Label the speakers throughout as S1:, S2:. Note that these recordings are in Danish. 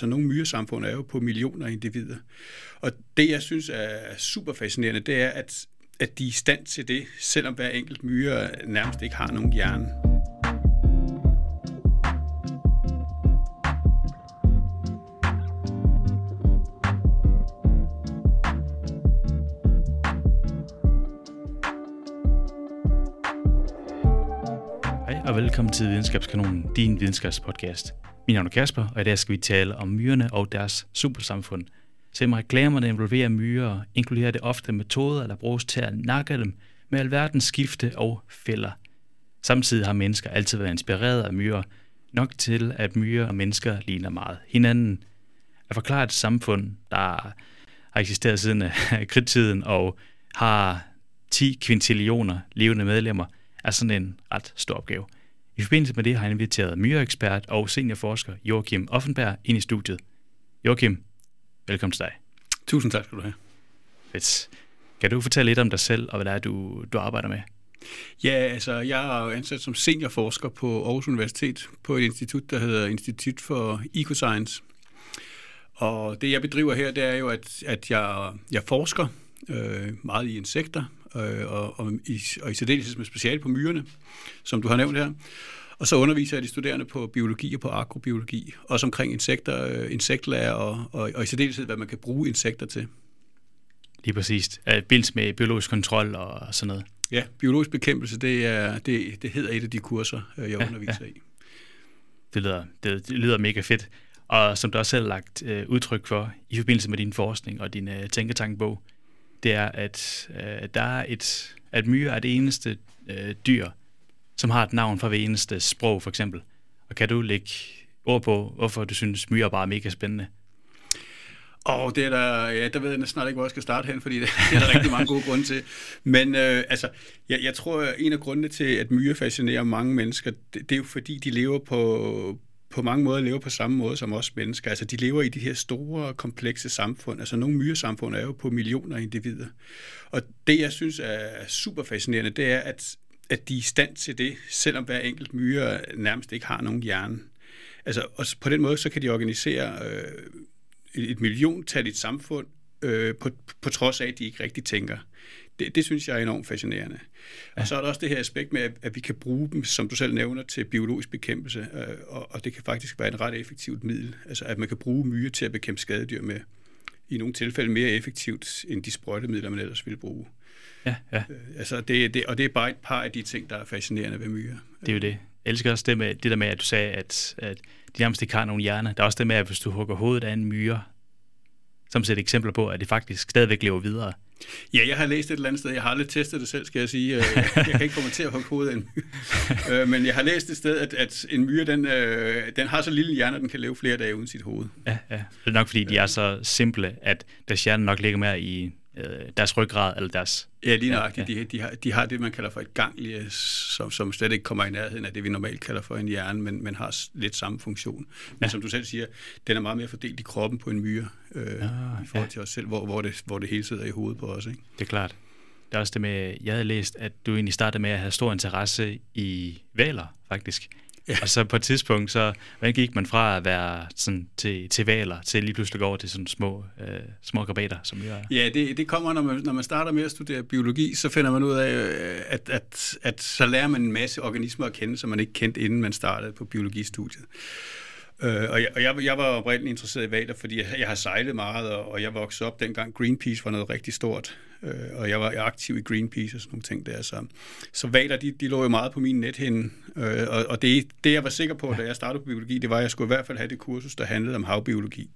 S1: Så nogle myresamfund er jo på millioner af individer. Og det, jeg synes er super fascinerende, det er, at, at de er i stand til det, selvom hver enkelt myre nærmest ikke har nogen hjerne.
S2: Og velkommen til Videnskabskanonen, din videnskabspodcast. Min navn er Kasper, og i dag skal vi tale om myrerne og deres supersamfund. Selvom reklamerne involverer myrer, inkluderer det ofte metoder, der bruges til at nakke dem med alverdens skifte og fælder. Samtidig har mennesker altid været inspireret af myrer, nok til at myrer og mennesker ligner meget hinanden. At forklare et samfund, der har eksisteret siden øh, kridtiden og har 10 kvintillioner levende medlemmer, er sådan en ret stor opgave. I forbindelse med det har jeg inviteret myreekspert og seniorforsker Joachim Offenberg ind i studiet. Joachim, velkommen til dig.
S1: Tusind tak skal du have.
S2: Fedt. Kan du fortælle lidt om dig selv og hvad det er, du, du arbejder med?
S1: Ja, altså jeg er jo ansat som seniorforsker på Aarhus Universitet på et institut, der hedder Institut for Ecoscience. Og det jeg bedriver her, det er jo, at, at jeg, jeg forsker øh, meget i insekter, øh, og, og, i, og i særdeleshed med speciale på myrerne, som du har nævnt her. Og så underviser jeg de studerende på biologi og på agrobiologi, også omkring insekter, øh, insektlærer og, og, og i særdeleshed, hvad man kan bruge insekter til.
S2: Lige præcis. Bils med biologisk kontrol og sådan noget.
S1: Ja, biologisk bekæmpelse, det, er, det, det hedder et af de kurser, jeg ja, underviser ja. i.
S2: Det lyder, det, det lyder mega fedt. Og som du også selv har lagt øh, udtryk for i forbindelse med din forskning og din øh, tænketankbog, det er, at øh, der er et, at myre er det eneste øh, dyr, som har et navn fra hver eneste sprog, for eksempel. Og kan du lægge ord på, hvorfor du synes, myre er bare mega spændende?
S1: Og oh, det er der, ja, der ved jeg snart ikke, hvor jeg skal starte hen, fordi det, det er der rigtig mange gode grunde til. Men øh, altså, jeg, jeg tror, at en af grundene til, at myre fascinerer mange mennesker, det, det er jo fordi, de lever på, på mange måder lever på samme måde som os mennesker. Altså, de lever i de her store, komplekse samfund. Altså, nogle myresamfund er jo på millioner af individer. Og det, jeg synes er super fascinerende, det er, at, at de er i stand til det, selvom hver enkelt myre nærmest ikke har nogen hjerne. Altså, og på den måde, så kan de organisere øh, et milliontal i et samfund, øh, på, på trods af, at de ikke rigtig tænker. Det, det synes jeg er enormt fascinerende. Ja. Og så er der også det her aspekt med, at, at vi kan bruge dem, som du selv nævner, til biologisk bekæmpelse, øh, og, og det kan faktisk være et ret effektivt middel. Altså at man kan bruge myre til at bekæmpe skadedyr med, i nogle tilfælde mere effektivt, end de sprøjtemidler, man ellers ville bruge.
S2: Ja, ja.
S1: Øh, altså det, det, og det er bare et par af de ting, der er fascinerende ved myre.
S2: Det er jo det. Jeg elsker også det, med, det der med, at du sagde, at, at de nærmest ikke har nogen hjerne. Der er også det med, at hvis du hugger hovedet af en myre, som set eksempler på, at det faktisk stadigvæk lever videre.
S1: Ja, jeg har læst et eller andet sted. Jeg har aldrig testet det selv, skal jeg sige. Øh, jeg kan ikke at hugge hovedet af en myre. Øh, men jeg har læst et sted, at, at en myre, den, øh, den har så lille hjerne, at den kan leve flere dage uden sit hoved.
S2: Ja, ja. Det er nok, fordi de er så simple, at deres hjerne nok ligger mere i deres ryggrad, eller deres...
S1: Ja, lige nøjagtigt. Ja, ja. De, de, har, de har det, man kalder for et ganglie, som, som slet ikke kommer i nærheden af det, vi normalt kalder for en hjerne, men, men har lidt samme funktion. Men ja. som du selv siger, den er meget mere fordelt i kroppen på en myre, øh, ja, i forhold til ja. os selv, hvor, hvor, det, hvor det hele sidder i hovedet på os. Ikke?
S2: Det er klart. Det er også det med, jeg havde læst, at du egentlig startede med at have stor interesse i valer, faktisk. Ja. Og så på et tidspunkt, så hvordan gik man fra at være sådan til, til valer, til lige pludselig over til sådan små, øh, små grabater, som jeg er?
S1: Ja, det, det kommer, når man, når man starter med at studere biologi, så finder man ud af, øh, at, at, at så lærer man en masse organismer at kende, som man ikke kendte, inden man startede på biologistudiet. Øh, og jeg, og jeg, jeg var oprindeligt interesseret i valer, fordi jeg, jeg har sejlet meget, og, og jeg voksede op dengang Greenpeace var noget rigtig stort. Øh, og jeg var aktiv i Greenpeace og sådan nogle ting der. Så, så valer, de, de lå jo meget på min nethinde. Øh, og og det, det, jeg var sikker på, da jeg startede på biologi, det var, at jeg skulle i hvert fald have det kursus, der handlede om havbiologi.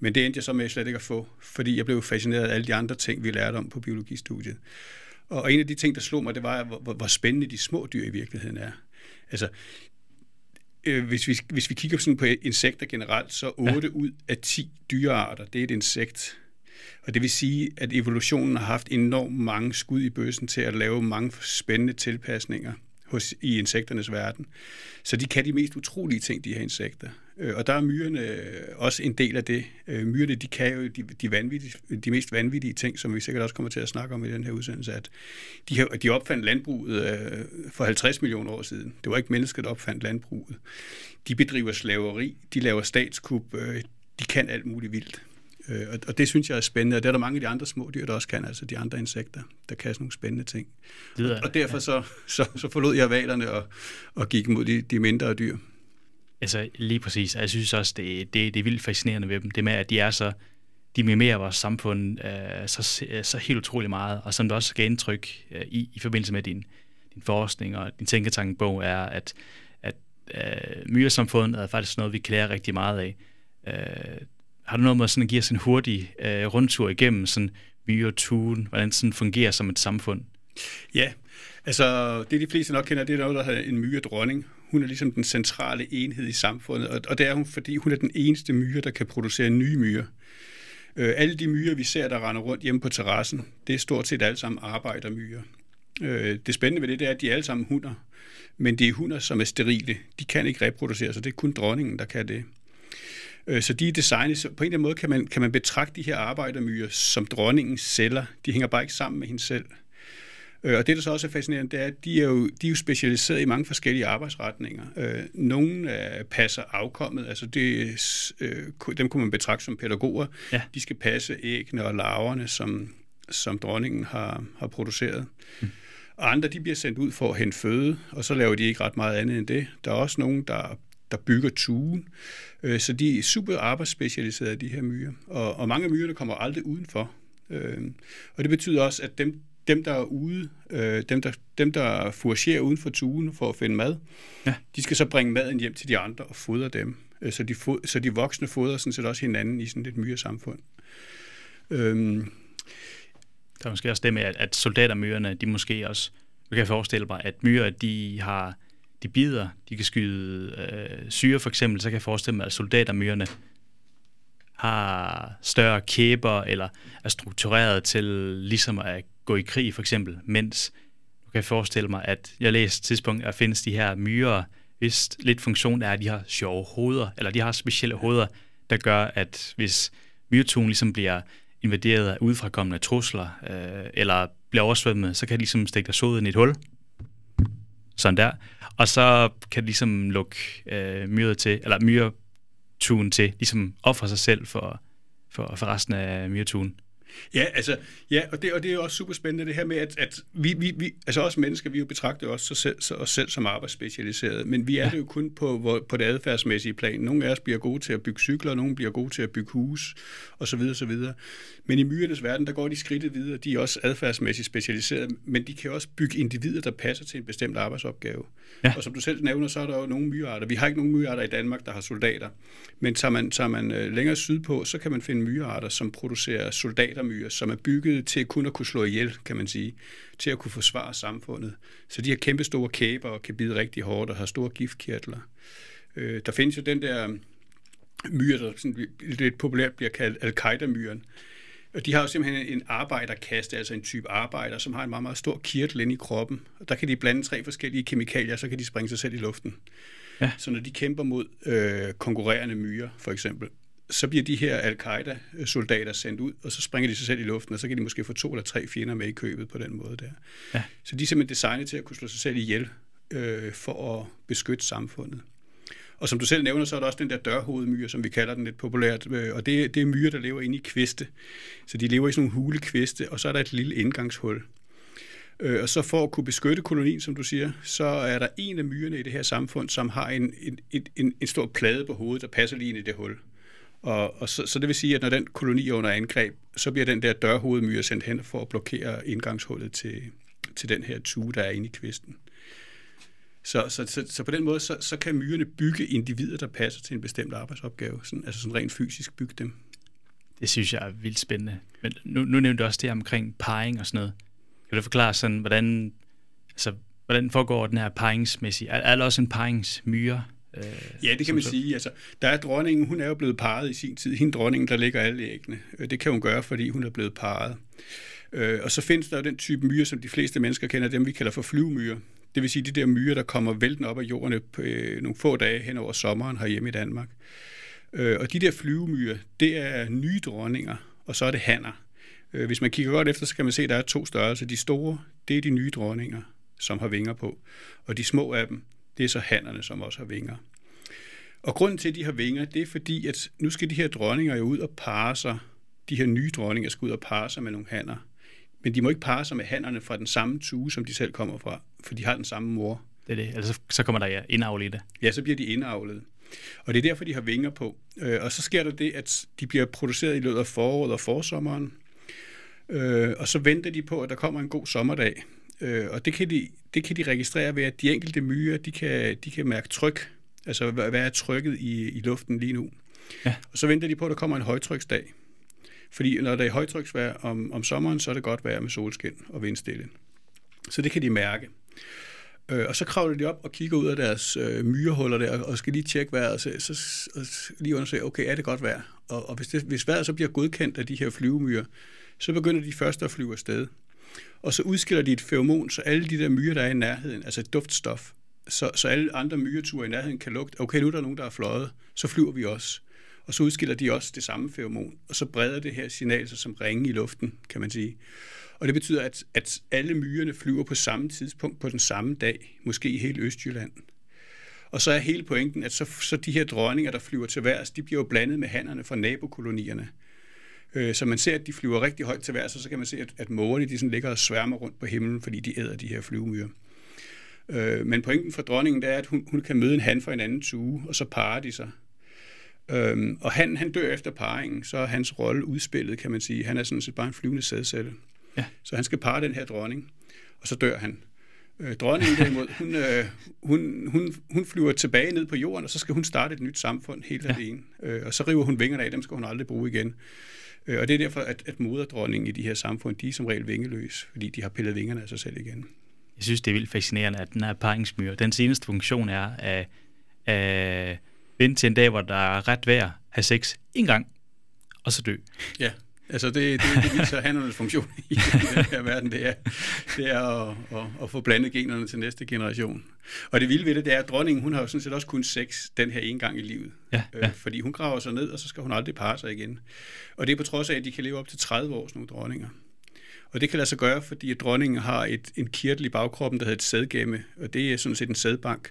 S1: Men det endte jeg så med slet ikke at få, fordi jeg blev fascineret af alle de andre ting, vi lærte om på biologistudiet. Og en af de ting, der slog mig, det var, hvor, hvor spændende de små dyr i virkeligheden er. Altså, øh, hvis, vi, hvis vi kigger sådan på insekter generelt, så 8 ja. ud af 10 dyrearter, det er et insekt. Og det vil sige, at evolutionen har haft enormt mange skud i bøssen til at lave mange spændende tilpasninger hos, i insekternes verden. Så de kan de mest utrolige ting, de her insekter. Øh, og der er myrerne øh, også en del af det. Øh, myrerne, de kan jo de, de, vanvittige, de mest vanvittige ting, som vi sikkert også kommer til at snakke om i den her udsendelse, at de, her, de opfandt landbruget for 50 millioner år siden. Det var ikke mennesket, der opfandt landbruget. De bedriver slaveri, de laver statskup, de kan alt muligt vildt. Øh, og, og det synes jeg er spændende, og det er der mange af de andre små dyr, der også kan, altså de andre insekter, der kan sådan nogle spændende ting. Det er, og derfor ja. så, så, så forlod jeg valerne og, og gik mod de, de mindre dyr.
S2: Altså lige præcis, jeg synes også, det, det, det er vildt fascinerende ved dem, det med, at de er så, de mimerer vores samfund øh, så, så helt utrolig meget, og som du også gav indtryk øh, i, i forbindelse med din, din forskning og din tænketankbog, er, at, at øh, myresamfundet er faktisk noget, vi klæder rigtig meget af. Øh, har du noget med sådan at give os en hurtig øh, rundtur igennem sådan myretuen, hvordan sådan fungerer som et samfund?
S1: Ja, altså det de fleste nok kender, det er noget, der hedder en myredronning. Hun er ligesom den centrale enhed i samfundet, og, og det er hun, fordi hun er den eneste myre, der kan producere nye myrer. Øh, alle de myrer, vi ser, der render rundt hjemme på terrassen, det er stort set alle sammen arbejdermyrer. Øh, det spændende ved det, det er, at de er alle sammen hunder, men det er hunder, som er sterile. De kan ikke reproducere, så det er kun dronningen, der kan det. Øh, så de er designet, så på en eller anden måde kan man, kan man betragte de her arbejdermyrer som dronningens celler. De hænger bare ikke sammen med hende selv. Øh, og det, der så også er fascinerende, det er, at de er jo, de er jo specialiseret i mange forskellige arbejdsretninger. Øh, nogle passer afkommet, altså det, dem kunne man betragte som pædagoger. Ja. De skal passe æggene og larverne, som, som dronningen har, har produceret. Mm. Og andre de bliver sendt ud for at hente føde, og så laver de ikke ret meget andet end det. Der er også nogen, der der bygger tuen. Øh, så de er super arbejdsspecialiserede, de her myrer. Og, og mange af myrerne kommer aldrig udenfor. Øh, og det betyder også, at dem, dem der er ude, øh, dem, der, dem, der fouragerer uden for tuen for at finde mad, ja. de skal så bringe maden hjem til de andre og fodre dem. Så de, fod, så de voksne fodrer sådan set også hinanden i sådan et myresamfund.
S2: Øhm. Der er måske også det med, at, at soldatermyrerne, de måske også, du kan forestille mig, at myrer, de har de bider, de kan skyde øh, syre for eksempel, så kan jeg forestille mig, at soldatermyrerne har større kæber, eller er struktureret til ligesom at gå i krig for eksempel, mens du kan forestille mig, at jeg læste tidspunkt, at findes de her myrer, hvis lidt funktion er, at de har sjove hoveder, eller de har specielle hoveder, der gør, at hvis myretun ligesom bliver invaderet af udefrakommende trusler, øh, eller bliver oversvømmet, så kan de ligesom stikke deres hoved ind i et hul. Sådan der. Og så kan de ligesom lukke øh, myret til, eller myretun til, ligesom ofre sig selv for, for, for resten af myretun.
S1: Ja, altså, ja, og det, og det er jo også super spændende det her med, at, at vi, vi, vi, altså også mennesker, vi jo betragter os, selv, så, os selv som arbejdsspecialiserede, men vi er ja. det jo kun på, på det adfærdsmæssige plan. Nogle af os bliver gode til at bygge cykler, nogle bliver gode til at bygge hus, og så videre, så videre. Men i myrernes verden, der går de skridtet videre, de er også adfærdsmæssigt specialiserede, men de kan også bygge individer, der passer til en bestemt arbejdsopgave. Ja. Og som du selv nævner, så er der jo nogle myrearter. Vi har ikke nogen myrearter i Danmark, der har soldater, men tager man, tager man øh, længere sydpå, så kan man finde myrearter, som producerer soldater myrer, som er bygget til kun at kunne slå ihjel, kan man sige, til at kunne forsvare samfundet. Så de har kæmpe store kæber og kan bide rigtig hårdt og har store giftkirtler. Øh, der findes jo den der myre, der sådan lidt populært bliver kaldt al-Qaida-myren. Og de har jo simpelthen en arbejderkaste, altså en type arbejder, som har en meget, meget stor kirtel inde i kroppen. Og der kan de blande tre forskellige kemikalier, så kan de springe sig selv i luften. Ja. Så når de kæmper mod øh, konkurrerende myrer, for eksempel, så bliver de her al-Qaida-soldater sendt ud, og så springer de sig selv i luften, og så kan de måske få to eller tre fjender med i købet på den måde der. Ja. Så de er simpelthen designet til at kunne slå sig selv ihjel øh, for at beskytte samfundet. Og som du selv nævner, så er der også den der dørhovedmyre, som vi kalder den lidt populært, øh, og det, det er myre, der lever inde i kviste. Så de lever i sådan nogle hulekviste, og så er der et lille indgangshul. Øh, og så for at kunne beskytte kolonien, som du siger, så er der en af myrerne i det her samfund, som har en, en, en, en stor plade på hovedet, der passer lige ind i det hul. Og, og så, så det vil sige, at når den koloni er under angreb, så bliver den der dørhovedmyre sendt hen for at blokere indgangshullet til, til den her tue, der er inde i kvisten. Så, så, så, så på den måde, så, så kan myrerne bygge individer, der passer til en bestemt arbejdsopgave, sådan, altså sådan rent fysisk bygge dem.
S2: Det synes jeg er vildt spændende. Men nu, nu nævnte du også det omkring parring og sådan noget. Kan du forklare sådan, hvordan, altså, hvordan foregår den her paringsmæssigt? Er, er der også en paringsmyre?
S1: Øh, ja, det kan man så... sige. Altså, der er dronningen, hun er jo blevet parret i sin tid. Hende dronningen, der ligger alle æggene. Øh, det kan hun gøre, fordi hun er blevet parret. Øh, og så findes der jo den type myre, som de fleste mennesker kender, dem vi kalder for flyvemyre. Det vil sige de der myrer, der kommer vælten op af jorden på øh, nogle få dage hen over sommeren herhjemme i Danmark. Øh, og de der flyvemyrer, det er nye dronninger, og så er det hanner. Øh, hvis man kigger godt efter, så kan man se, at der er to størrelser. De store, det er de nye dronninger, som har vinger på. Og de små af dem, det er så hannerne, som også har vinger. Og grunden til, at de har vinger, det er fordi, at nu skal de her dronninger jo ud og parre sig. De her nye dronninger skal ud og parre sig med nogle hanner. Men de må ikke parre sig med hannerne fra den samme tue, som de selv kommer fra, for de har den samme mor.
S2: Det er det. Altså, så kommer der ja, indavl i det.
S1: Ja, så bliver de indavlet. Og det er derfor, de har vinger på. Øh, og så sker der det, at de bliver produceret i løbet af foråret og forsommeren. Øh, og så venter de på, at der kommer en god sommerdag. Øh, og det kan, de, det kan de registrere ved, at de enkelte myrer, de kan, de kan mærke tryk. Altså, hvad er trykket i, i luften lige nu? Ja. Og så venter de på, at der kommer en højtryksdag. Fordi når der er højtryksvejr om, om sommeren, så er det godt vejr med solskin og vindstille. Så det kan de mærke. Øh, og så kravler de op og kigger ud af deres øh, myrehuller der, og skal lige tjekke vejret, så, så, og lige undersøge, okay, er det godt vejr? Og, og hvis, det, hvis vejret så bliver godkendt af de her flyvemyrer, så begynder de først at flyve afsted. Og så udskiller de et feromon, så alle de der myrer, der er i nærheden, altså et duftstof, så, så alle andre myreture i nærheden kan lugte, okay, nu er der nogen, der er fløjet, så flyver vi også. Og så udskiller de også det samme feromon, og så breder det her signal sig som ringe i luften, kan man sige. Og det betyder, at, at alle myrerne flyver på samme tidspunkt på den samme dag, måske i hele Østjylland. Og så er hele pointen, at så, så de her dronninger, der flyver til værs, de bliver jo blandet med hannerne fra nabokolonierne. Øh, så man ser, at de flyver rigtig højt til værs, og så kan man se, at, at mågerne de sådan ligger og sværmer rundt på himlen, fordi de æder de her flyvemyrer. Øh, men pointen for dronningen det er, at hun, hun kan møde en han fra en anden tue, og så parer de sig. Øhm, og han, han dør efter parringen, så er hans rolle udspillet, kan man sige. Han er sådan set bare en flyvende sædcelle. Ja. Så han skal parre den her dronning, og så dør han. Øh, dronningen derimod, hun, øh, hun, hun, hun flyver tilbage ned på jorden, og så skal hun starte et nyt samfund helt ja. alene. Øh, og så river hun vingerne af, dem skal hun aldrig bruge igen. Øh, og det er derfor, at, at moderdronningen i de her samfund, de er som regel vingeløs, fordi de har pillet vingerne af sig selv igen.
S2: Jeg synes, det er vildt fascinerende, at den her paringsmyre, den seneste funktion er at, at vente til en dag, hvor der er ret vejr, have sex en gang, og så dø.
S1: Ja, Altså det, det, det viser handernes funktion i, i den her verden, det er, det er at, at, at få blandet generne til næste generation. Og det vilde ved det, det er, at dronningen, hun har jo sådan set også kun sex den her ene gang i livet. Ja, ja. Øh, fordi hun graver sig ned, og så skal hun aldrig parre sig igen. Og det er på trods af, at de kan leve op til 30 år, sådan nogle dronninger. Og det kan lade sig gøre, fordi at dronningen har et, en kirtel i bagkroppen, der hedder et sædgemme, og det er sådan set en sædbank.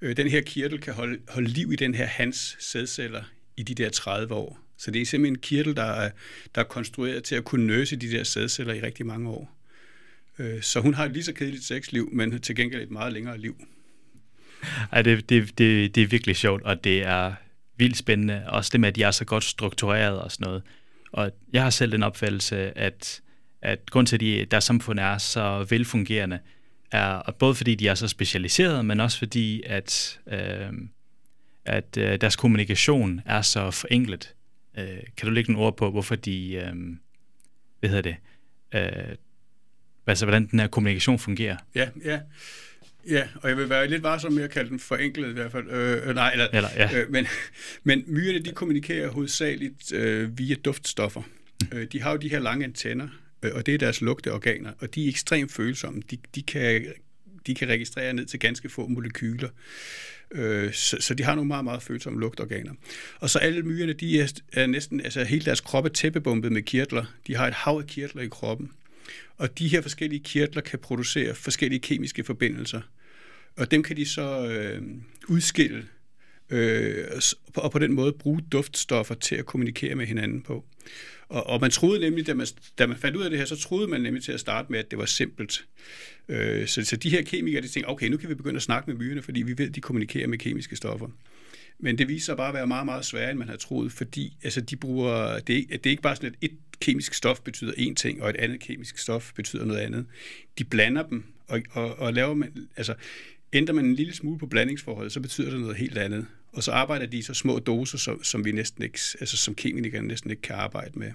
S1: Øh, den her kirtel kan holde, holde liv i den her hans sædceller i de der 30 år. Så det er simpelthen en kirtel, der er, der er konstrueret til at kunne nøse de der sædceller i rigtig mange år. Øh, så hun har et lige så kedeligt sexliv, men til gengæld et meget længere liv.
S2: Ej, det, det, det, det er virkelig sjovt, og det er vildt spændende. Også det med, at de er så godt struktureret og sådan noget. Og jeg har selv den opfattelse, at, at grund til, at de, deres samfund er så velfungerende, er både fordi de er så specialiserede, men også fordi, at, øh, at øh, deres kommunikation er så forenklet. Øh, kan du lægge nogle ord på, hvorfor de, øh, hvad hedder det, øh, altså hvordan den her kommunikation fungerer?
S1: Ja, ja. Ja, og jeg vil være lidt varsom med at kalde den forenklet i hvert fald. Øh, øh nej, eller, eller, ja. øh, men, men myrerne, de kommunikerer hovedsageligt øh, via duftstoffer. Mm. Øh, de har jo de her lange antenner, øh, og det er deres lugteorganer, og de er ekstremt følsomme. De, de, kan, de kan registrere ned til ganske få molekyler. Øh, så, så de har nogle meget, meget følsomme lugtorganer. Og så alle myrerne, de er, er næsten, altså hele deres krop er tæppebumpet med kirtler. De har et hav af kirtler i kroppen. Og de her forskellige kirtler kan producere forskellige kemiske forbindelser. Og dem kan de så øh, udskille øh, og på den måde bruge duftstoffer til at kommunikere med hinanden på. Og, og man troede nemlig, da man, da man fandt ud af det her, så troede man nemlig til at starte med, at det var simpelt. Øh, så, så de her kemikere, de tænkte, okay, nu kan vi begynde at snakke med myrerne, fordi vi ved, at de kommunikerer med kemiske stoffer. Men det viser sig bare at være meget, meget sværere, end man havde troet, fordi altså, de bruger, det, det er ikke bare sådan, at et kemisk stof betyder én ting, og et andet kemisk stof betyder noget andet. De blander dem, og, og, og laver man, altså, ændrer man en lille smule på blandingsforholdet, så betyder det noget helt andet. Og så arbejder de i så små doser, som, som vi næsten ikke, altså som kemikere næsten ikke kan arbejde med.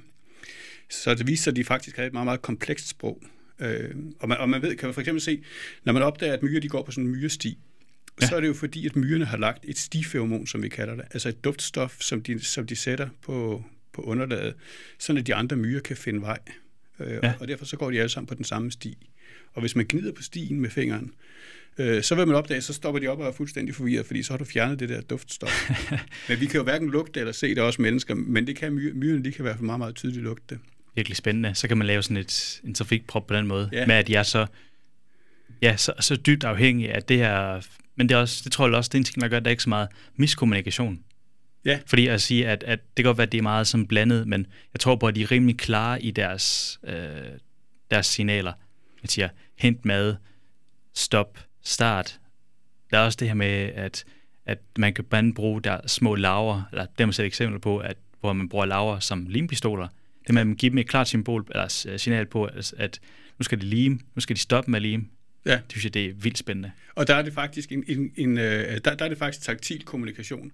S1: Så det viser sig, at de faktisk har et meget, meget komplekst sprog. Øh, og, man, og man ved, kan man for eksempel se, når man opdager, at myrer de går på sådan en myresti, ja. så er det jo fordi, at myrerne har lagt et stiferomon, som vi kalder det, altså et duftstof, som de, som de sætter på, på underlaget, så at de andre myrer kan finde vej. Øh, ja. Og derfor så går de alle sammen på den samme sti. Og hvis man gnider på stien med fingeren, øh, så vil man opdage, så stopper de op og er fuldstændig forvirret, fordi så har du fjernet det der duftstof. men vi kan jo hverken lugte eller se det også mennesker, men det kan my- myrerne, de kan i hvert fald meget, meget tydeligt lugte det.
S2: Virkelig spændende. Så kan man lave sådan et, en trafikprop på den måde, ja. med at er så, ja, så, så dybt afhængige af det her men det, er også, det tror jeg også, det er en ting, der gør, at der er ikke så meget miskommunikation.
S1: Ja.
S2: Fordi at sige, at, at det kan godt være, at det er meget sådan blandet, men jeg tror på, at de er rimelig klare i deres, øh, deres signaler. Jeg siger, hent mad, stop, start. Der er også det her med, at, at man kan bare bruge der små laver, eller det har man set eksempler på, at, hvor man bruger laver som limpistoler. Det med at give dem et klart symbol, eller signal på, at, at nu skal de lime, nu skal de stoppe med at lime. Ja. Det synes jeg, det er vildt spændende.
S1: Og der er det faktisk en, en, en øh, der, der er det faktisk taktil kommunikation.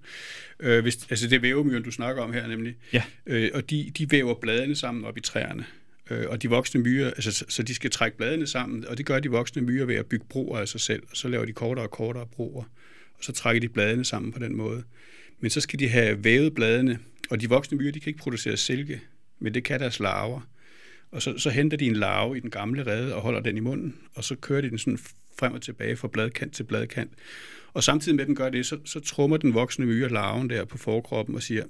S1: Øh, hvis, altså det vævemyren, du snakker om her nemlig.
S2: Ja.
S1: Øh, og de, de væver bladene sammen op i træerne. Øh, og de voksne myrer, altså, så, så de skal trække bladene sammen, og det gør de voksne myrer ved at bygge broer af sig selv, og så laver de kortere og kortere broer, og så trækker de bladene sammen på den måde. Men så skal de have vævet bladene, og de voksne myrer, de kan ikke producere silke, men det kan deres larver. Og så, så henter de en larve i den gamle rede og holder den i munden, og så kører de den sådan frem og tilbage fra bladkant til bladkant. Og samtidig med, at den gør det, så, så trummer den voksne myre larven der på forkroppen og siger,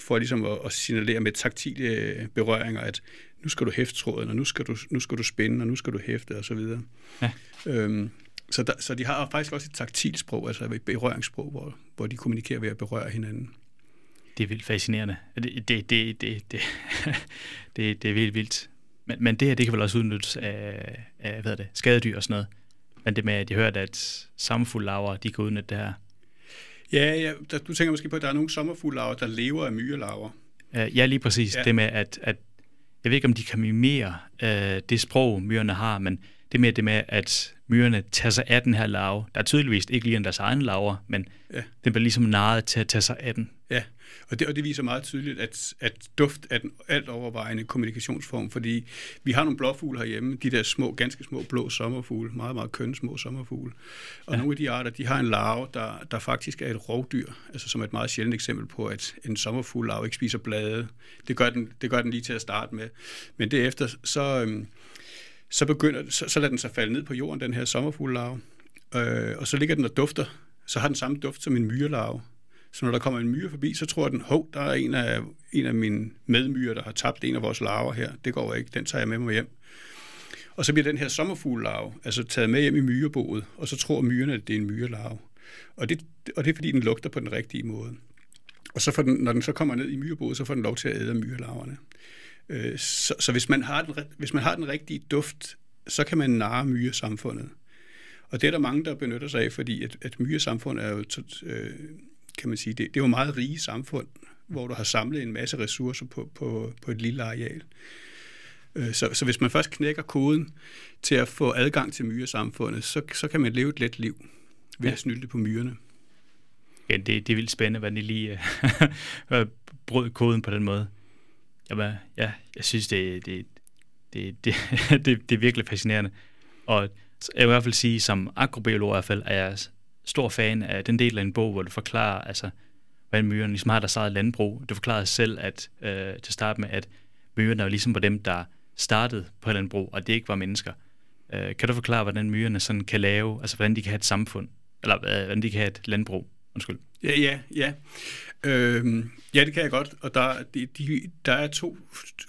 S1: for ligesom at, at signalere med taktile berøringer, at nu skal du hæfte tråden, og nu skal du, nu skal du spænde, og nu skal du hæfte, og så videre. Ja. Øhm, så, der, så de har faktisk også et taktilt sprog, altså et berøringssprog, hvor, hvor de kommunikerer ved at berøre hinanden.
S2: Det er vildt fascinerende. Det, det, det, det, det, det, det er vildt vildt. Men, men det her, det kan vel også udnyttes af, af hvad det, skadedyr og sådan noget. Men det med, at jeg hørte, at sommerfuglelaver, de kan udnytte det her.
S1: Ja, ja der, du tænker måske på, at der er nogle sommerfuglelaver, der lever af myrelaver.
S2: Ja, lige præcis. Ja. Det med, at, at jeg ved ikke, om de kan mimere øh, det sprog, myrerne har, men det med det med, at myrerne tager sig af den her larve. Der er tydeligvis ikke lige en deres egen laver, men ja. den bliver ligesom narret til at tage sig af den.
S1: Og det, og det viser meget tydeligt, at, at duft er den alt overvejende kommunikationsform, fordi vi har nogle blåfugle herhjemme, de der små, ganske små blå sommerfugle, meget, meget kønne små sommerfugle. Og ja. nogle af de arter, de har en larve, der, der faktisk er et rovdyr, altså som et meget sjældent eksempel på, at en sommerfugl ikke spiser blade. Det gør, den, det gør den lige til at starte med. Men derefter, så, øhm, så, begynder, så, så lader den sig falde ned på jorden, den her sommerfuglelarve, øh, og så ligger den og dufter. Så har den samme duft som en myrelarve. Så når der kommer en myre forbi, så tror den, hov, der er en af, en af mine medmyrer, der har tabt en af vores larver her. Det går ikke, den tager jeg med mig hjem. Og så bliver den her sommerfuglelarve altså taget med hjem i myreboet, og så tror myrerne, at det er en myrelarve. Og det, og det er, fordi den lugter på den rigtige måde. Og så får den, når den så kommer ned i myreboet, så får den lov til at æde myrelarverne. Øh, så, så hvis, man har den, hvis man har den rigtige duft, så kan man narre myresamfundet. Og det er der mange, der benytter sig af, fordi at, at myresamfundet er jo, øh, kan man sige, det, det er jo meget rige samfund, hvor du har samlet en masse ressourcer på, på, på et lille areal. Øh, så, så hvis man først knækker koden til at få adgang til myresamfundet, så, så kan man leve et let liv ved ja. at snylte på myrerne.
S2: Ja, det, det er vildt spændende, hvordan de lige øh, brød koden på den måde. Jamen, ja, jeg synes, det, det, det, det, det, det er virkelig fascinerende. Og jeg vil i hvert fald sige, som agrobiolog i hvert fald, er jeg stor fan af den del af en bog, hvor du forklarer, altså, hvordan myrerne ligesom har deres eget landbrug. Du forklarede selv at, øh, til start med, at myrerne er ligesom på dem, der startede på landbrug, og det ikke var mennesker. Øh, kan du forklare, hvordan myrerne sådan kan lave, altså hvordan de kan have et samfund, eller øh, hvordan de kan have et landbrug? Undskyld.
S1: Ja, ja, ja. Øhm, ja, det kan jeg godt. Og der, de, de, der er to,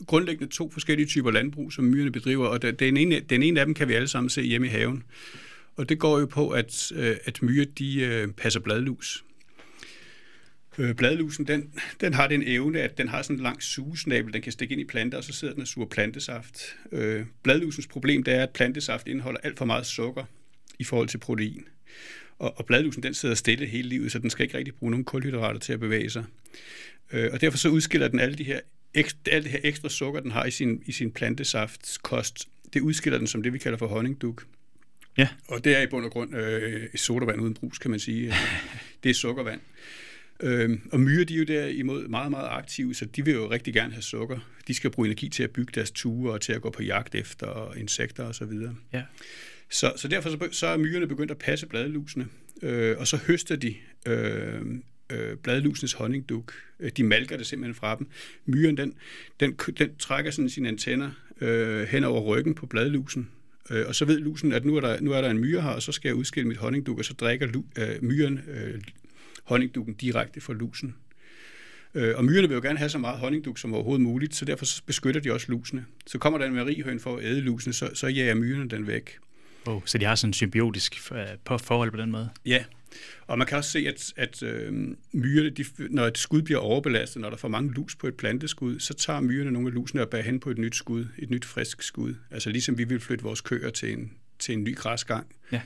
S1: grundlæggende to forskellige typer landbrug, som myrerne bedriver, og der, den, ene, den ene af dem kan vi alle sammen se hjemme i haven. Og det går jo på, at, øh, at myrer de øh, passer bladlus. Øh, bladlusen, den, den har den evne, at den har sådan en lang sugesnabel, den kan stikke ind i planter, og så sidder den og suger plantesaft. Øh, bladlusens problem, det er, at plantesaft indeholder alt for meget sukker i forhold til protein. Og, og bladlusen, den sidder stille hele livet, så den skal ikke rigtig bruge nogen kulhydrater til at bevæge sig. Øh, og derfor så udskiller den alle de her, alt det her ekstra sukker, den har i sin, i sin plantesaftskost, det udskiller den som det, vi kalder for honningduk. Ja. Og det er i bund og grund øh, sodavand uden brus, kan man sige. det er sukkervand. Øh, og myrer, de er jo derimod meget, meget aktive, så de vil jo rigtig gerne have sukker. De skal bruge energi til at bygge deres ture og til at gå på jagt efter insekter osv. Så, ja. så, så derfor så, så er myrerne begyndt at passe bladlusene, øh, og så høster de øh, øh, bladlusenes honningduk. Øh, de malker det simpelthen fra dem. Myren, den, den, den trækker sådan sine antenner øh, hen over ryggen på bladlusen, Øh, og så ved lusen, at nu er, der, nu er der en myre her, og så skal jeg udskille mit honningduk, og så drikker lu, øh, myren øh, honningdukken direkte fra lusen. Øh, og myrerne vil jo gerne have så meget honningduk som overhovedet muligt, så derfor beskytter de også lusene. Så kommer der en marihøn for at æde lusene, så, så jager myrerne den væk.
S2: Oh, så de har sådan en symbiotisk øh, på forhold på den måde?
S1: Ja, og man kan også se, at, at øh, myrerne, de, når et skud bliver overbelastet, når der er for mange lus på et planteskud, så tager myrerne nogle af lusene og bærer hen på et nyt skud, et nyt frisk skud. Altså ligesom vi vil flytte vores køer til en, til en ny græsgang.
S2: Ja.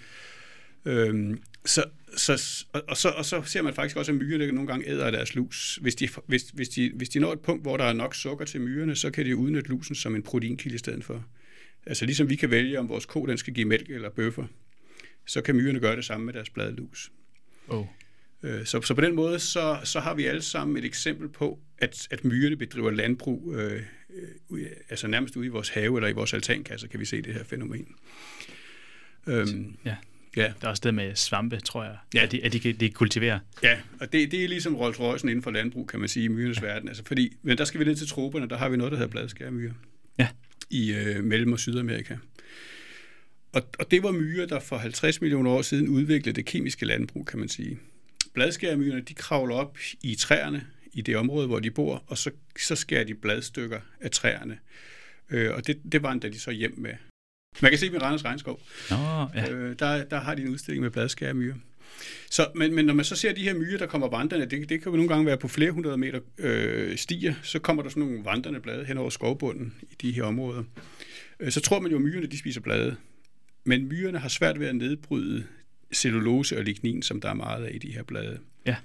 S1: Øhm, så, så, og, og, så, og så ser man faktisk også, at myrerne nogle gange æder deres lus. Hvis de, hvis, hvis, de, hvis de når et punkt, hvor der er nok sukker til myrerne, så kan de udnytte lusen som en proteinkilde i stedet for. Altså ligesom vi kan vælge, om vores ko den skal give mælk eller bøffer, så kan myrerne gøre det samme med deres bladlus.
S2: Oh.
S1: Så, så på den måde, så, så har vi alle sammen et eksempel på, at, at myrerne bedriver landbrug, øh, øh, altså nærmest ude i vores have eller i vores altankasser, kan vi se det her fænomen.
S2: Øhm, ja. Ja. Der er også det med svampe, tror jeg, ja. at, de, at de, de kultiverer.
S1: Ja, og det, det er ligesom Rolls Royce inden for landbrug, kan man sige, i myrenes ja. verden. Altså, fordi, men der skal vi ned til troberne, der har vi noget, der hedder bladskærmyre.
S2: Ja.
S1: I øh, Mellem- og Sydamerika. Og, og det var myrer, der for 50 millioner år siden udviklede det kemiske landbrug, kan man sige. Bladskærmyrerne, de kravler op i træerne i det område, hvor de bor, og så, så skærer de bladstykker af træerne. Øh, og det, det vandrer de så hjem med. Man kan se med Randers Regnskov.
S2: Nå, ja.
S1: øh, der, der har de en udstilling med bladskærmyre. Så, men, men når man så ser de her myrer, der kommer vandrende, det, det kan jo nogle gange være på flere hundrede meter øh, stiger, så kommer der sådan nogle vandrende blade hen over skovbunden i de her områder. Øh, så tror man jo, at myrerne de spiser blade. Men myrerne har svært ved at nedbryde cellulose og lignin, som der er meget af i de her blade.
S2: Ja.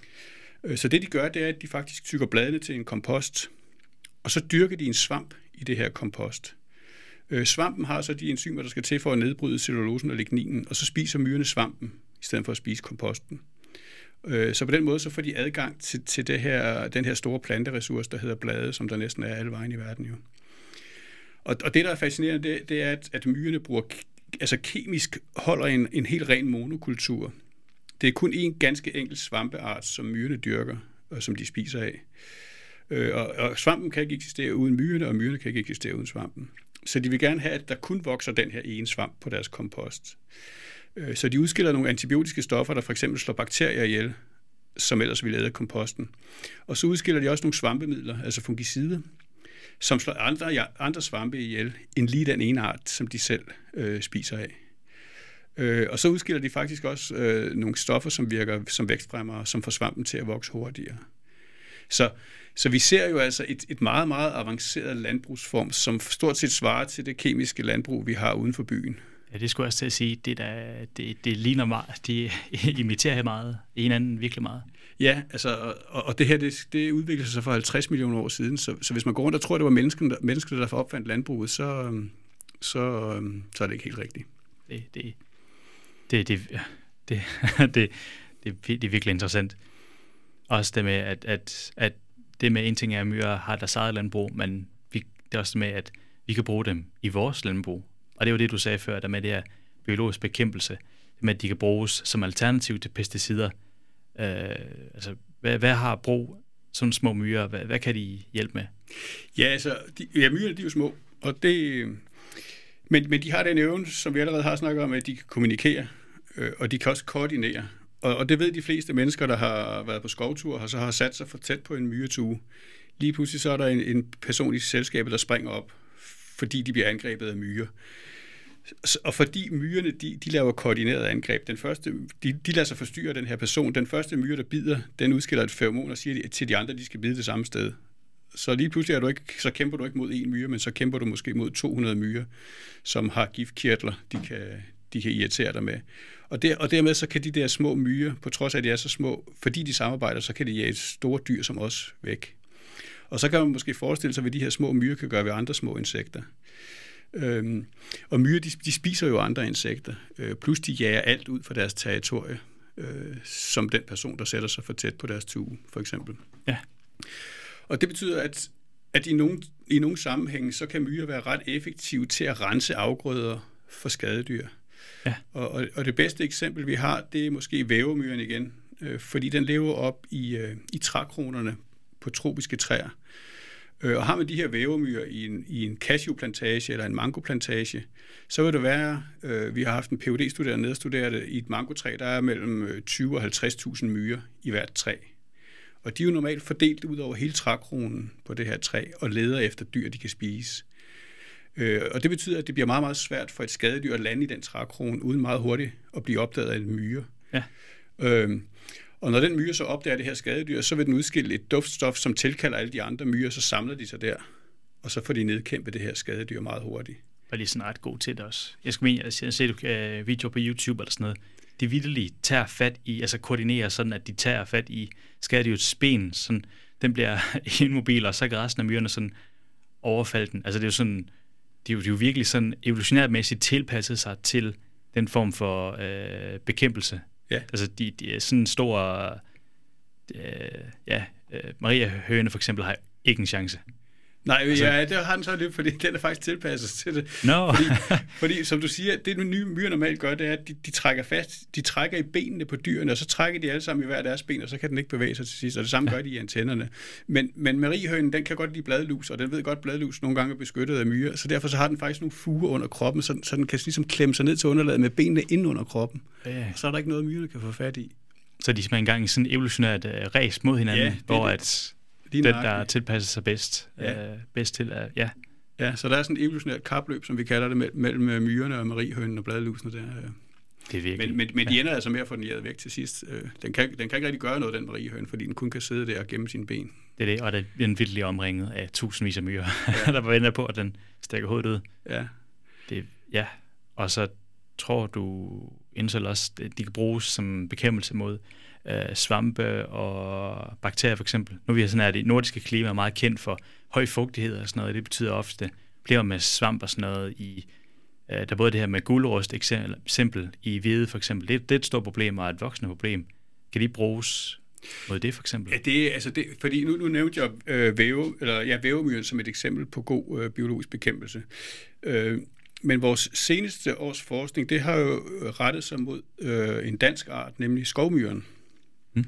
S1: Øh, så det de gør, det er, at de faktisk tykker bladene til en kompost, og så dyrker de en svamp i det her kompost. Øh, svampen har så de enzymer, der skal til for at nedbryde cellulosen og ligninen, og så spiser myrerne svampen, stedet for at spise komposten. Øh, så på den måde så får de adgang til, til det her, den her store planteressource, der hedder blade, som der næsten er alle vejen i verden jo. Og, og det, der er fascinerende, det, det er, at, at myrerne bruger, altså kemisk holder en, en helt ren monokultur. Det er kun en ganske enkelt svampeart, som myrerne dyrker, og som de spiser af. Øh, og, og svampen kan ikke eksistere uden myrerne, og myrerne kan ikke eksistere uden svampen. Så de vil gerne have, at der kun vokser den her ene svamp på deres kompost. Øh, så de udskiller nogle antibiotiske stoffer, der for eksempel slår bakterier ihjel, som ellers ville æde komposten. Og så udskiller de også nogle svampemidler, altså fungicider, som slår andre, andre svampe ihjel, end lige den ene art, som de selv øh, spiser af. Øh, og så udskiller de faktisk også øh, nogle stoffer, som virker som vækstfremmere, som får svampen til at vokse hurtigere. Så, så vi ser jo altså et, et meget, meget avanceret landbrugsform, som stort set svarer til det kemiske landbrug, vi har uden for byen.
S2: Ja, det skulle jeg også til at sige. Det, der, det, det ligner meget. De imiterer meget. En anden virkelig meget.
S1: Ja, altså, og, og det her, det, det udviklede sig for 50 millioner år siden. Så, så hvis man går rundt og tror, det var menneskene, der, menneskene, der opfandt landbruget, så, så, så er det ikke helt rigtigt.
S2: Det, det, det, det, det, det, det, det er virkelig interessant. Også det med, at, at, at det med en ting er, at myrer har deres eget landbrug, men vi, det er også det med, at vi kan bruge dem i vores landbrug. Og det var det, du sagde før, der med det her biologisk bekæmpelse, med at de kan bruges som alternativ til pesticider. Øh, altså, hvad, hvad har brug sådan små myrer? Hvad, hvad kan de hjælpe med?
S1: Ja, altså, de, ja, myrer de er jo små, og det, men, men de har den evne, som vi allerede har snakket om, at de kan kommunikere, øh, og de kan også koordinere. Og, og det ved de fleste mennesker, der har været på skovtur, og så har sat sig for tæt på en myretue. Lige pludselig så er der en, en person i selskabet, der springer op, fordi de bliver angrebet af myrer. Og fordi myrerne, de, de laver koordineret angreb. Den første, de, de lader sig forstyrre den her person. Den første myre, der bider, den udskiller et feromon og siger til de andre, at de skal bide det samme sted. Så lige pludselig er du ikke, så kæmper du ikke mod en myre, men så kæmper du måske mod 200 myrer, som har giftkirtler, de kan, de kan irritere dig med. Og, der, og dermed så kan de der små myrer, på trods af at de er så små, fordi de samarbejder, så kan de jage store dyr som os væk. Og så kan man måske forestille sig, hvad de her små myrer kan gøre ved andre små insekter. Øhm, og myrer, de, de spiser jo andre insekter, øh, plus de jager alt ud fra deres territorie, øh, som den person, der sætter sig for tæt på deres tue, for eksempel.
S2: Ja.
S1: Og det betyder, at, at i, nogle, i nogle sammenhænge, så kan myrer være ret effektive til at rense afgrøder for skadedyr.
S2: Ja.
S1: Og, og, og det bedste eksempel, vi har, det er måske vævemyren igen, øh, fordi den lever op i, øh, i trækronerne på tropiske træer. Øh, og har man de her vævemyrer i en, i en cashewplantage eller en mangoplantage, så vil det være, øh, vi har haft en phd studerende nede og studere det, i et mangotræ, der er mellem 20 øh, og 50.000 myrer i hvert træ. Og de er jo normalt fordelt ud over hele trækronen på det her træ og leder efter dyr, de kan spise. Øh, og det betyder, at det bliver meget, meget svært for et skadedyr at lande i den trækrone, uden meget hurtigt at blive opdaget af en myre.
S2: Ja.
S1: Øh, og når den myre så opdager det her skadedyr, så vil den udskille et duftstof, som tilkalder alle de andre myrer, så samler de sig der. Og så får de nedkæmpet det her skadedyr meget hurtigt.
S2: Var lige sådan ret god til det også. Jeg skulle mene, at jeg har set uh, øh, videoer på YouTube eller sådan noget. De vidderligt tager fat i, altså koordinerer sådan, at de tager fat i skadedyrets ben, sådan, den bliver immobil, og så kan resten af myrerne sådan overfalde den. Altså det er jo sådan, de er jo, de er jo virkelig sådan evolutionærmæssigt tilpasset sig til den form for øh, bekæmpelse.
S1: Ja.
S2: Altså de, de er sådan en stor, øh, ja, øh, Maria Høne for eksempel har ikke en chance.
S1: Nej, altså, ja, det har den så lidt, fordi den er faktisk tilpasset til det.
S2: No.
S1: fordi, fordi, som du siger, det den nye myre normalt gør, det er, at de, de trækker fast, de trækker i benene på dyrene, og så trækker de alle sammen i hver deres ben, og så kan den ikke bevæge sig til sidst, og det samme ja. gør de i antennerne. Men, men mariehønen, den kan godt lide bladlus, og den ved godt, at bladlus nogle gange er beskyttet af myre, så derfor så har den faktisk nogle fuger under kroppen, så, så den kan ligesom klemme sig ned til underlaget med benene ind under kroppen. Ja. Og så er der ikke noget, myrerne kan få fat i.
S2: Så de er engang i sådan en evolutionært uh, ræs mod hinanden, ja, hvor det. at Den, der tilpasser sig bedst, ja. øh, bedst til at, ja.
S1: Ja, så der er sådan et evolutionært kapløb, som vi kalder det, mellem, mellem øh, myrerne og mariehønen og bladlusene der.
S2: Det er virkelig.
S1: Men, men, men de ender altså med at få den jævet væk til sidst. Øh, den kan, den kan ikke rigtig gøre noget, den mariehøn, fordi den kun kan sidde der og gemme sine ben.
S2: Det er det, og den virkelig omringet af tusindvis af myrer, ja. der venter på, at den stikker hovedet ud.
S1: Ja.
S2: Det, ja, og så tror du indsæt også, at de kan bruges som bekæmpelse mod øh, svampe og bakterier for eksempel. Nu vi sådan, her, det nordiske klima er meget kendt for høj fugtighed og sådan noget. Det betyder ofte problemer med svamp og sådan noget i øh, der både det her med guldrost eksempel i hvide for eksempel. Det, det er et stort problem og et voksende problem. Kan de bruges mod det for eksempel?
S1: Ja, det er altså det, fordi nu, nu nævnte jeg øh, væve, eller ja, vævemyren som et eksempel på god øh, biologisk bekæmpelse. Øh, men vores seneste års forskning, det har jo øh, rettet sig mod øh, en dansk art, nemlig skovmyren. Mm.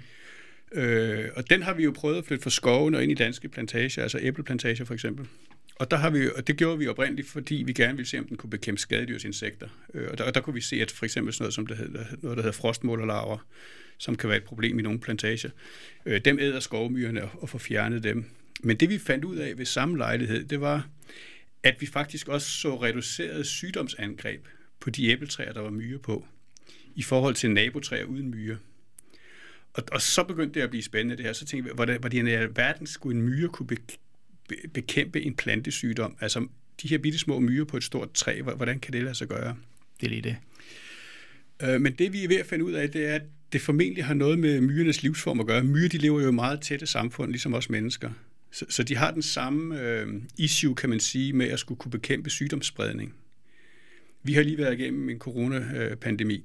S1: Øh, og den har vi jo prøvet at flytte fra skoven og ind i danske plantager, altså æbleplantager for eksempel. Og, der har vi, og det gjorde vi oprindeligt, fordi vi gerne ville se, om den kunne bekæmpe skadedyrsinsekter. Øh, og der, og der kunne vi se, at for eksempel sådan noget, som det hedder, noget, der hedder frostmålerlarver, som kan være et problem i nogle plantager, øh, dem æder skovmyrerne og, og får fjernet dem. Men det vi fandt ud af ved samme lejlighed, det var, at vi faktisk også så reduceret sygdomsangreb på de æbletræer, der var myre på, i forhold til nabotræer uden myre. Og, og så begyndte det at blive spændende det her. Så tænkte vi, hvordan, hvordan i verden skulle en myre kunne be, be, bekæmpe en plantesygdom? Altså de her bitte små myrer på et stort træ, hvordan kan det lade sig gøre?
S2: Det er lige det.
S1: Øh, men det vi er ved at finde ud af, det er, at det formentlig har noget med myrenes livsform at gøre. Myrer de lever jo i meget tætte samfund, ligesom os mennesker. Så, så de har den samme øh, issue, kan man sige, med at skulle kunne bekæmpe sygdomsspredning. Vi har lige været igennem en coronapandemi,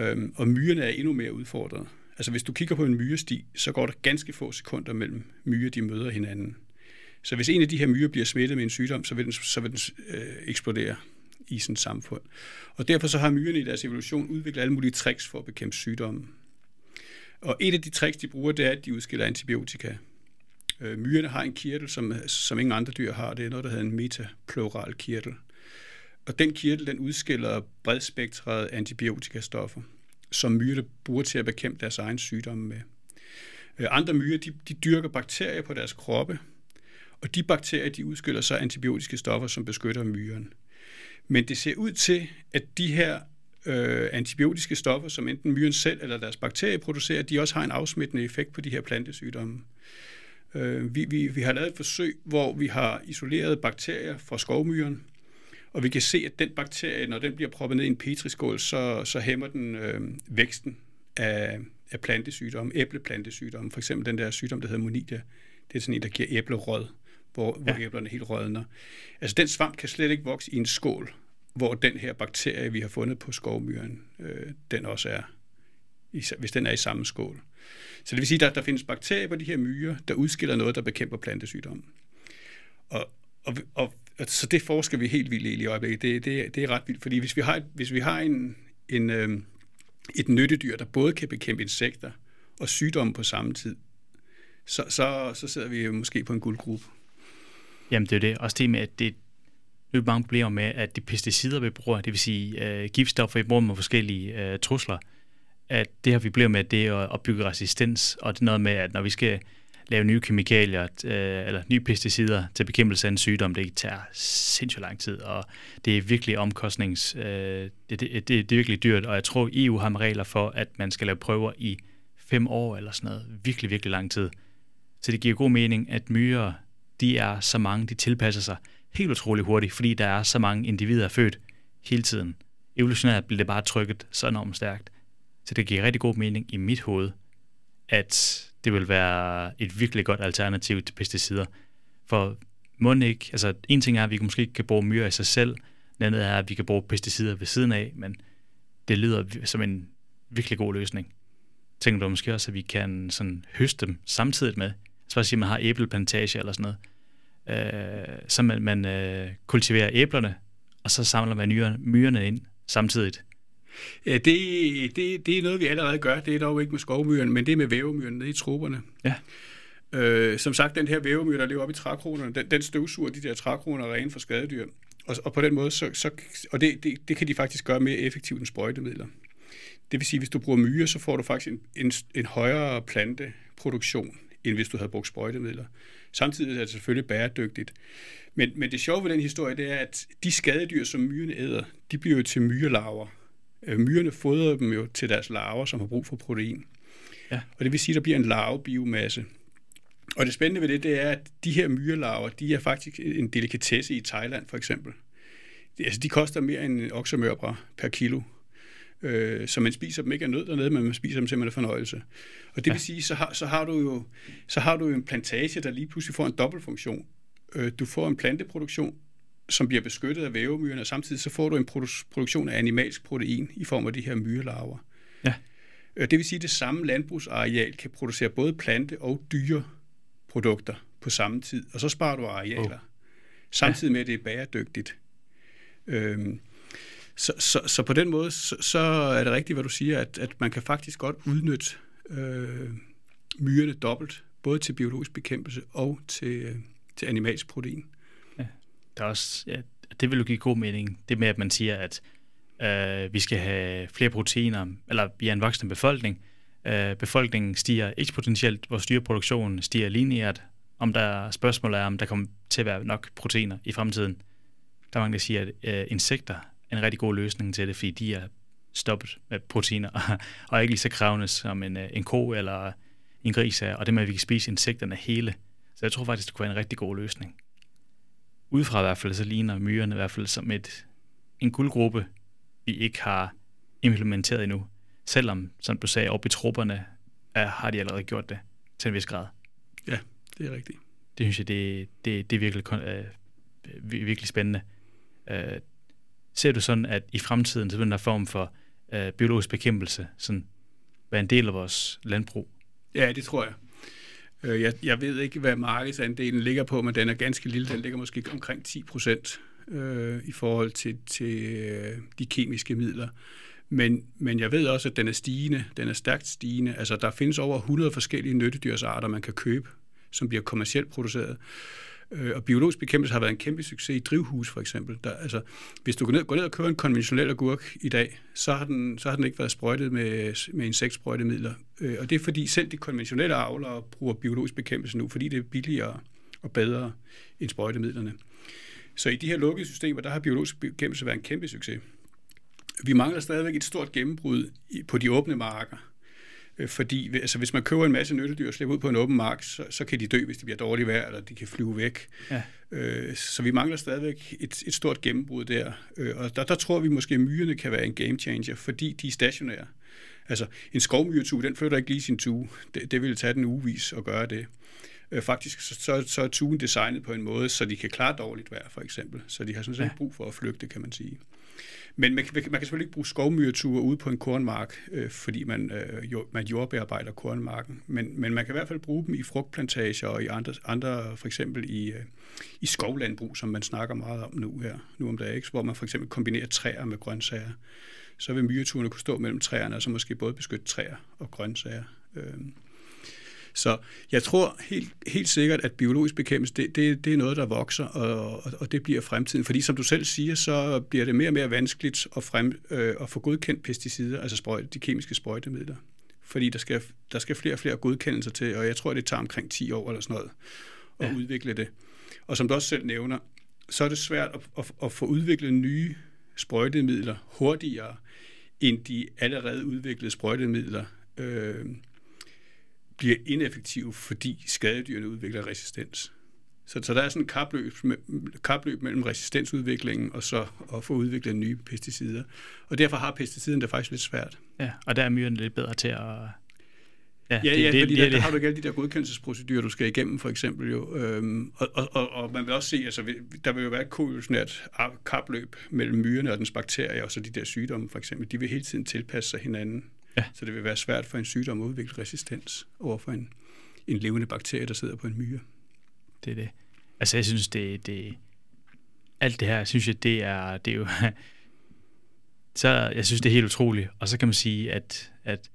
S1: øh, og myrerne er endnu mere udfordret. Altså hvis du kigger på en myresti, så går der ganske få sekunder mellem myrer, de møder hinanden. Så hvis en af de her myrer bliver smittet med en sygdom, så vil den, så vil den øh, eksplodere i sådan et samfund. Og derfor så har myrerne i deres evolution udviklet alle mulige tricks for at bekæmpe sygdommen. Og et af de tricks, de bruger, det er, at de udskiller antibiotika. Øh, myrerne har en kirtel, som, som ingen andre dyr har. Det er noget, der hedder en metapleural kirtel. Og den kirtel, den udskiller bredspektrede antibiotikastoffer som myrerne bruger til at bekæmpe deres egen sygdomme med. Øh, andre myrer, de, de dyrker bakterier på deres kroppe, og de bakterier, de udskiller så antibiotiske stoffer, som beskytter myren. Men det ser ud til, at de her øh, antibiotiske stoffer, som enten myren selv eller deres bakterier producerer, de også har en afsmittende effekt på de her plantesygdomme. Øh, vi, vi, vi har lavet et forsøg, hvor vi har isoleret bakterier fra skovmyren, og vi kan se, at den bakterie, når den bliver proppet ned i en petriskål, så, så hæmmer den øh, væksten af, af plantesygdomme, æbleplantesygdomme. For eksempel den der sygdom, der hedder monidia. Det er sådan en, der giver æblerød, hvor, ja. hvor æblerne helt rødner. Altså den svamp kan slet ikke vokse i en skål, hvor den her bakterie, vi har fundet på skovmyren, øh, den også er, hvis den er i samme skål. Så det vil sige, at der, der findes bakterier på de her myrer, der udskiller noget, der bekæmper plantesygdomme. Og, og, og så det forsker vi helt vildt i i øjeblikket. Det, det, det er ret vildt, fordi hvis vi har, hvis vi har en, en, øh, et nyttedyr, der både kan bekæmpe insekter og sygdomme på samme tid, så, så, så sidder vi måske på en guldgruppe.
S2: Jamen det er det. Også det med, at det er mange problemer med, at de pesticider, vi bruger, det vil sige øh, giftstoffer, vi bruger med forskellige øh, trusler, at det har vi bliver med, det er at opbygge resistens, og det er noget med, at når vi skal lave nye kemikalier øh, eller nye pesticider til bekæmpelse af en sygdom, det tager sindssygt lang tid, og det er virkelig omkostnings... Øh, det, det, det, det er virkelig dyrt, og jeg tror, EU har med regler for, at man skal lave prøver i fem år eller sådan noget. Virkelig, virkelig lang tid. Så det giver god mening, at myrer, de er så mange, de tilpasser sig helt utrolig hurtigt, fordi der er så mange individer født hele tiden. Evolutionært bliver det bare trykket så enormt stærkt. Så det giver rigtig god mening i mit hoved, at det vil være et virkelig godt alternativ til pesticider. For må ikke, altså en ting er, at vi måske ikke kan bruge myrer i sig selv, den andet er, at vi kan bruge pesticider ved siden af, men det lyder som en virkelig god løsning. Tænker du måske også, at vi kan sådan høste dem samtidig med? Altså, så at sige, at man har æbleplantage eller sådan noget. Øh, så man, man øh, kultiverer æblerne, og så samler man myrerne, myrerne ind samtidig.
S1: Ja, det, det, det er noget, vi allerede gør. Det er dog ikke med skovmyren, men det er med vævemyren nede i troberne.
S2: Ja.
S1: Øh, som sagt, den her vævemyr, der lever oppe i trækronerne, den, den støvsuger de der trækroner rene for skadedyr. Og, og på den måde, så, så, og det, det, det kan de faktisk gøre mere effektivt end sprøjtemidler. Det vil sige, hvis du bruger myre, så får du faktisk en, en, en højere planteproduktion, end hvis du havde brugt sprøjtemidler. Samtidig er det selvfølgelig bæredygtigt. Men, men det sjove ved den historie, det er, at de skadedyr, som myrene æder, de bliver jo til myrelarver. Øh, myrerne fodrer dem jo til deres larver, som har brug for protein. Ja. Og det vil sige, at der bliver en larvebiomasse. Og det spændende ved det, det er, at de her myrelarver, de er faktisk en delikatesse i Thailand for eksempel. Altså, de koster mere end en oksemørbra per kilo. Øh, så man spiser dem ikke af nød dernede, men man spiser dem simpelthen af fornøjelse. Og det ja. vil sige, så har, så, har du jo, så har du jo en plantage, der lige pludselig får en dobbeltfunktion. Øh, du får en planteproduktion, som bliver beskyttet af vævemyrerne, og samtidig så får du en produ- produktion af animalsk protein i form af de her myrelarver. Ja. Øh, det vil sige, at det samme landbrugsareal kan producere både plante- og dyreprodukter på samme tid, og så sparer du arealer, oh. samtidig med, at det er bæredygtigt. Øhm, så, så, så på den måde, så, så er det rigtigt, hvad du siger, at, at man kan faktisk godt udnytte øh, myrerne dobbelt, både til biologisk bekæmpelse og til, øh, til animalsk protein.
S2: Der er også, ja, det vil jo give god mening, det med, at man siger, at øh, vi skal have flere proteiner, eller vi er en voksende befolkning. Øh, befolkningen stiger eksponentielt, vores dyreproduktion stiger lineært. Om der spørgsmål er, om der kommer til at være nok proteiner i fremtiden. Der er mange, der siger, at øh, insekter er en rigtig god løsning til det, fordi de er stoppet med proteiner, og er ikke lige så krævende som en, øh, en ko eller en gris er, og det med, at vi kan spise insekterne hele. Så jeg tror faktisk, det kunne være en rigtig god løsning. Udefra i hvert fald, så ligner myrerne i hvert fald som et, en guldgruppe, vi ikke har implementeret endnu. Selvom, som du sagde, oppe i trupperne, er, har de allerede gjort det til en vis grad.
S1: Ja, det er rigtigt.
S2: Det synes jeg, det, det, det er virkelig, øh, virkelig spændende. Øh, ser du sådan, at i fremtiden, så den der form for øh, biologisk bekæmpelse sådan, være en del af vores landbrug?
S1: Ja, det tror jeg. Øh, jeg, jeg ved ikke, hvad markedsandelen ligger på, men den er ganske lille. Den ligger måske omkring 10 procent øh, i forhold til, til øh, de kemiske midler. Men, men jeg ved også, at den er stigende. Den er stærkt stigende. Altså, der findes over 100 forskellige nyttedyrsarter, man kan købe, som bliver kommercielt produceret. Øh, og biologisk bekæmpelse har været en kæmpe succes i drivhus, for eksempel. Der, altså, hvis du går ned, går ned og køber en konventionel agurk i dag, så har den, så har den ikke været sprøjtet med, med insektsprøjtemidler. Øh, og det er fordi selv de konventionelle avlere bruger biologisk bekæmpelse nu, fordi det er billigere og bedre end sprøjtemidlerne. Så i de her lukkede systemer, der har biologisk bekæmpelse været en kæmpe succes. Vi mangler stadigvæk et stort gennembrud på de åbne marker. Øh, fordi altså, hvis man køber en masse nyttedyr og slipper ud på en åben mark, så, så kan de dø, hvis det bliver dårligt vejr, eller de kan flyve væk. Ja. Øh, så vi mangler stadigvæk et, et stort gennembrud der. Øh, og der, der tror vi måske, at myrerne kan være en game changer, fordi de er stationære. Altså, en skovmyretue, den flytter ikke lige sin tue. Det, det vil tage den ugevis at gøre det. Øh, faktisk så, så, så er tuen designet på en måde, så de kan klare dårligt vejr, for eksempel. Så de har sådan set ja. brug for at flygte, kan man sige. Men man, man kan selvfølgelig ikke bruge skovmyreture ude på en kornmark, øh, fordi man, øh, jord, man jordbearbejder kornmarken. Men, men man kan i hvert fald bruge dem i frugtplantager og i andre, andre for eksempel i, øh, i skovlandbrug, som man snakker meget om nu her, nu om dagen, hvor man for eksempel kombinerer træer med grøntsager. Så vil myreturene kunne stå mellem træerne, og så måske både beskytte træer og grøntsager. Øh. Så jeg tror helt, helt sikkert, at biologisk bekæmpelse, det, det, det er noget, der vokser, og, og det bliver fremtiden. Fordi som du selv siger, så bliver det mere og mere vanskeligt at, frem, øh, at få godkendt pesticider, altså sprøjt, de kemiske sprøjtemidler. fordi der skal, der skal flere og flere godkendelser til, og jeg tror, det tager omkring 10 år eller sådan noget at ja. udvikle det. Og som du også selv nævner, så er det svært at, at, at få udviklet nye sprøjtemidler hurtigere, end de allerede udviklede sprøjtemidler øh, bliver ineffektive, fordi skadedyrene udvikler resistens. Så, så der er sådan en kapløb, kapløb mellem resistensudviklingen og så at få udviklet nye pesticider. Og derfor har pesticiden det faktisk lidt svært.
S2: Ja, og der er myrerne lidt bedre til at...
S1: Ja, ja, det, ja det, fordi det, der, det. der har du ikke alle de der godkendelsesprocedurer, du skal igennem, for eksempel jo. Øhm, og, og, og, og man vil også se, altså, der vil jo være et koevolutionært kapløb mellem myrerne og dens bakterier, og så de der sygdomme, for eksempel. De vil hele tiden tilpasse sig hinanden. Ja. Så det vil være svært for en sygdom at udvikle resistens over for en, en levende bakterie, der sidder på en myre.
S2: Det er det. Altså, jeg synes, det, det alt det her, synes jeg, det er, det er jo, så jeg synes, det er helt utroligt. Og så kan man sige, at, at,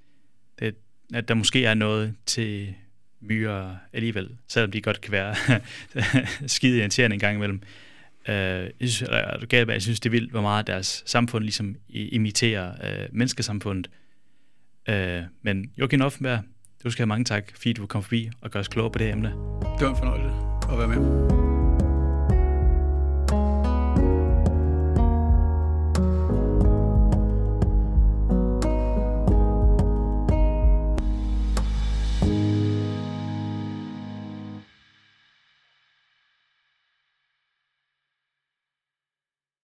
S2: det, at der måske er noget til myrer alligevel, selvom de godt kan være skide irriterende en gang imellem. Uh, jeg synes, jeg synes, det er vildt, hvor meget deres samfund ligesom imiterer uh, menneskesamfundet. Øh, men Joachim Offenberg, du skal have mange tak, fordi du kom forbi og gør os klogere på det emne.
S1: Det var en fornøjelse at være med.